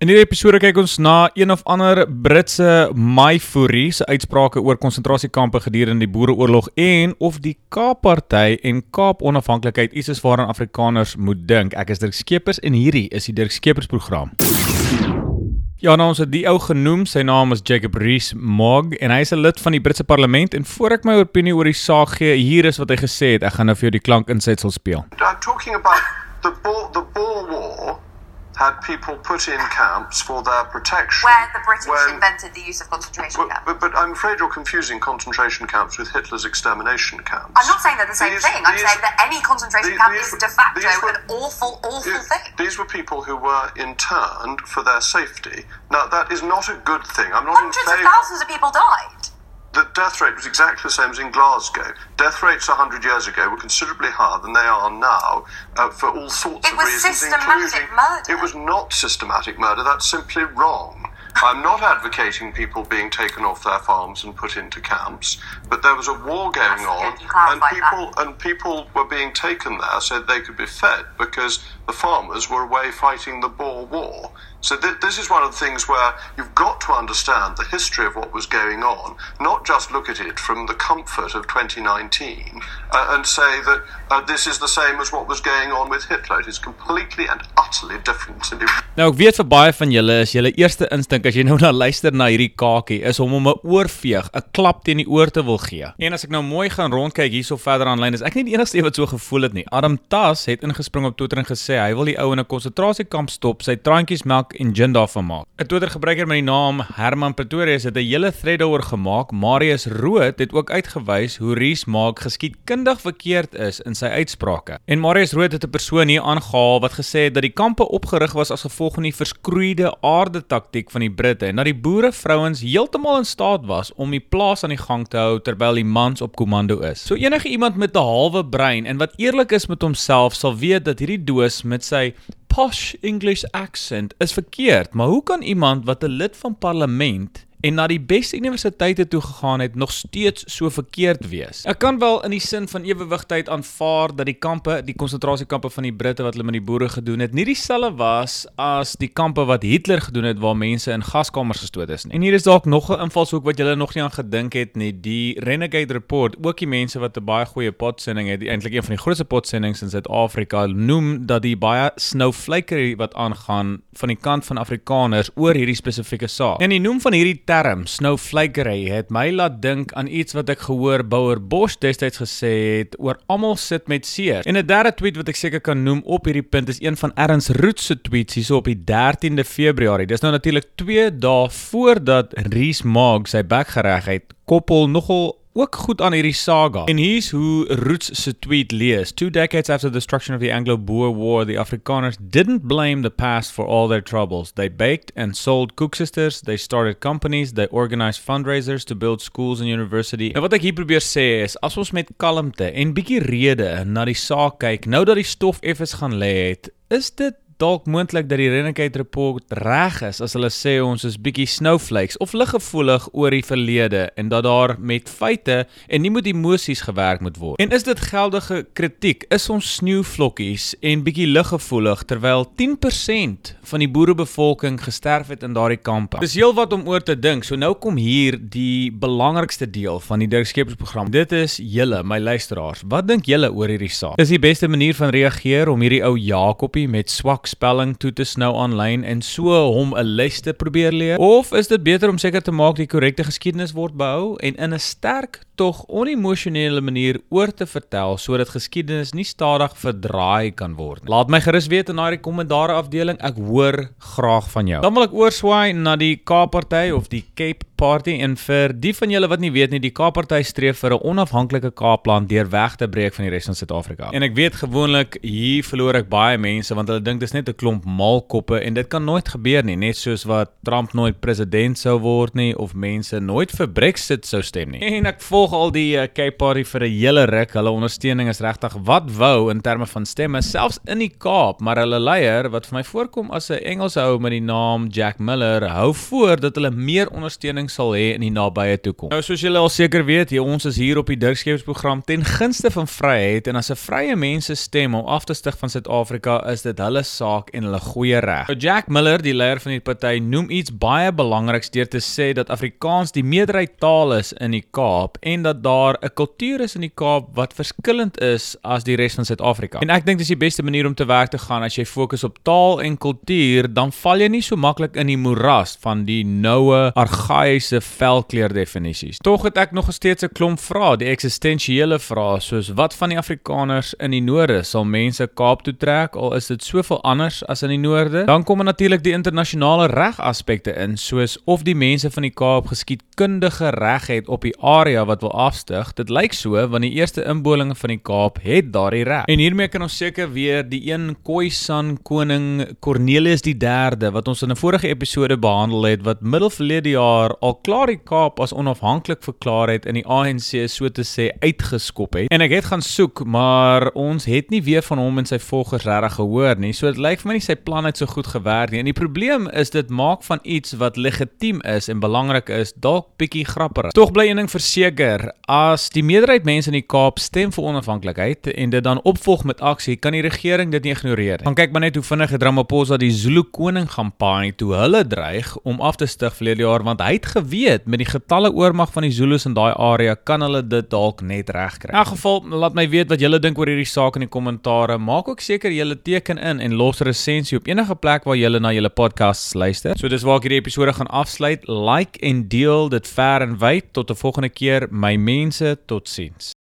In hierdie episode kyk ons na een of ander Britse Maifuri se uitsprake oor konsentrasiekampe gedurende die Boereoorlog en of die Kaap-party en Kaap Onafhanklikheid iets is waaraan Afrikaners moet dink. Ek is Dirk Skeepers en hierdie is die Dirk Skeepers program. Ja, nou ons het die ou genoem. Sy naam is Jacob Rees-Mogg en hy is 'n lid van die Britse Parlement en voor ek my opinie oor die saak gee, hier is wat hy gesê het. Ek gaan nou vir jou die klank insetsel speel. I'm talking about the Boer, the Boer War had people put in camps for their protection. Where the British when- invented the use of concentration camps. but, but I'm afraid you're confusing concentration camps with Hitler's extermination camps. I'm not saying they're the same These- thing. I'm these- saying that any concentration these- camp is de facto were- an awful, awful These- thing. These were people who were interned for their safety. Now, that is not a good thing. I'm not Hundreds in of favour. thousands of people died. Death rate was exactly the same as in Glasgow. Death rates 100 years ago were considerably higher than they are now uh, for all sorts. It of was reasons. systematic including, murder. It was not systematic murder. That's simply wrong. I'm not advocating people being taken off their farms and put into camps, but there was a war going on, good, you clarified and people and people were being taken there so they could be fed because the farmers were away fighting the Boer War. So th- this is one of the things where you've got to understand the history of what was going on, not just look at it from the comfort of 2019 uh, and say that uh, this is the same as what was going on with Hitler. It is completely and utterly different. Nou ek weet vir baie van julle is julle eerste instink as jy nou na luister na hierdie kakie is om hom 'n oorveeg, 'n klap teen die oor te wil gee. En as ek nou mooi gaan rondkyk hierso verder aanlyn is ek nie die enigste een wat so gevoel het nie. Adam Tas het ingespring op Twitter en gesê hy wil die ou in 'n konsentrasiekamp stop, sy traantjies melk en gin daarvan maak. 'n Twitter gebruiker met die naam Herman Pretorius het 'n hele thread daaroor gemaak. Marius Rood het ook uitgewys hoe Ries maak geskiedkundig verkeerd is in sy uitsprake. En Marius Rood het 'n persoon hier aangehaal wat gesê het dat die kampe opgerig was as gevolg van die verskroeide aarde taktiek van die Britte en dat die boere vrouens heeltemal in staat was om die plaas aan die gang te hou terwyl die mans op komando is. So enige iemand met 'n halwe brein en wat eerlik is met homself sal weet dat hierdie doos met sy posh English accent is verkeerd, maar hoe kan iemand wat 'n lid van parlement en na die beste universiteite toe gegaan het nog steeds so verkeerd wees. Ek kan wel in die sin van ewewigheid aanvaar dat die kampe, die konsentrasiekampe van die Britte wat hulle met die boere gedoen het, nie dieselfde was as die kampe wat Hitler gedoen het waar mense in gaskamers gestoot is nie. En hier is dalk nog 'n invalshoek wat julle nog nie aan gedink het nie. Die Renegade Report, ook die mense wat 'n baie goeie potsending het, eintlik een van die grootste potsendings in Suid-Afrika, noem dat die baie snowflakery wat aangaan van die kant van Afrikaners oor hierdie spesifieke saak. En die noem van hierdie term, snowflakery, het my laat dink aan iets wat ek gehoor Bouwer Bosch destyds gesê het oor almal sit met seer. En 'n derde tweet wat ek seker kan noem op hierdie punt is een van Erns Root se tweets hierso op die 13de Februarie. Dis nou natuurlik 2 dae voordat Rees Mogg sy bek gereg het, koppel nogal ook goed aan hierdie saga. En hier's hoe Roots se tweet lees. Two decades after the destruction of the Anglo-Boer War, the Afrikaners didn't blame the past for all their troubles. They baked and sold koeksisters, they started companies, they organized fundraisers to build schools and university. En wat ek hier probeer sê is, as ons met kalmte en bietjie rede na die saak kyk, nou dat die stof effens gaan lê het, is dit dalk moontlik dat die Renegade Report reg is as hulle sê ons is bietjie snowflakes of liggevoelig oor die verlede en dat daar met feite en nie met emosies gewerk moet word. En is dit geldige kritiek? Is ons sneeuvlokkies en bietjie liggevoelig terwyl 10% van die boerebevolking gesterf het in daardie kampe? Dis heelwat om oor te dink. So nou kom hier die belangrikste deel van die Dirk Skeepers program. Dit is julle, my luisteraars. Wat dink julle oor hierdie saak? Is die beste manier van reageer om hierdie ou Jakobie met swak spelling toe te snou aanlyn en so hom 'n les te probeer leer? Of is dit beter om seker te maak die korrekte geskiedenis word behou en in 'n sterk tog onemosionele manier oor te vertel sodat geskiedenis nie stadig verdraai kan word nie? Laat my gerus weet in daai kommentaar afdeling. Ek hoor graag van jou. Dan wil ek oorswaai na die Kaap-party of die Cape Party en vir die van julle wat nie weet nie, die Kaap-party streef vir 'n onafhanklike Kaapland deur weg te breek van die res van Suid-Afrika. En ek weet gewoonlik hier verloor ek baie mense want hulle dink dis net 'n klomp maalkoppe en dit kan nooit gebeur nie, net soos wat Trump nooit president sou word nie of mense nooit vir Brexit sou stem nie. En ek volg volg al die uh, Cape Party vir 'n hele ruk. Hulle ondersteuning is regtig wat wou in terme van stemme, selfs in die Kaap, maar hulle leier wat vir my voorkom as 'n Engelse ou met die naam Jack Miller, hou voor dat hulle meer ondersteuning sal hê in die nabye toekoms. Nou soos julle al seker weet, hier ons is hier op die Dirkskeps program ten gunste van vryheid en as 'n vrye mense stem om af te stig van Suid-Afrika, is dit hulle saak en hulle goeie reg. Nou Jack Miller, die leier van die party, noem iets baie belangriks deur te sê dat Afrikaans die meerderheid taal is in die Kaap en dat daar 'n kultuur is in die Kaap wat verskillend is as die res van Suid-Afrika. En ek dink dis die beste manier om te werk te gaan as jy fokus op taal en kultuur, dan val jy nie so maklik in die moeras van die noue argaïese velkleur definisies. Tog het ek nog steeds 'n klomp vrae, die eksistensiële vrae soos wat van die Afrikaners in die noorde sal mense Kaap toe trek al is dit soveel anders as in die noorde? Dan kom natuurlik die internasionale reg aspekte in, soos of die mense van die Kaap geskiedkundige reg het op die area wat wil afstig. Dit lyk so want die eerste inbolinge van die Kaap het daardie reg. En hiermee kan ons seker weer die een Khoisan koning Cornelius die 3de wat ons in 'n vorige episode behandel het wat middel verlede jaar al klaar die Kaap as onafhanklik verklaar het in die ANC so te sê uitgeskop het. En ek het gaan soek, maar ons het nie weer van hom en sy volgers regtig gehoor nie. So dit lyk vir my nie sy plan het so goed gewerk nie. En die probleem is dit maak van iets wat legitiem is en belangrik is dalk bietjie grapperig. Tog bly een ding verseker, as die meerderheid mense in die Kaap stem vir onafhanklikheid en dit dan opvolg met aksie, kan die regering dit nie ignoreer nie. Gaan kyk maar net hoe vinnig Ramaphosa die Zulu koning gaan paai toe hulle dreig om af te stig verlede jaar want hy het geweet met die getalle oormag van die Zulus in daai area kan hulle dit dalk net regkry. In elk geval, laat my weet wat julle dink oor hierdie saak in die kommentare. Maak ook seker julle teken in en los 'n resensie op enige plek waar julle na julle podcasts luister. So dis waar ek hierdie episode gaan afsluit. Like en deel dit ver en wyd tot 'n volgende keer. My mense, totsiens.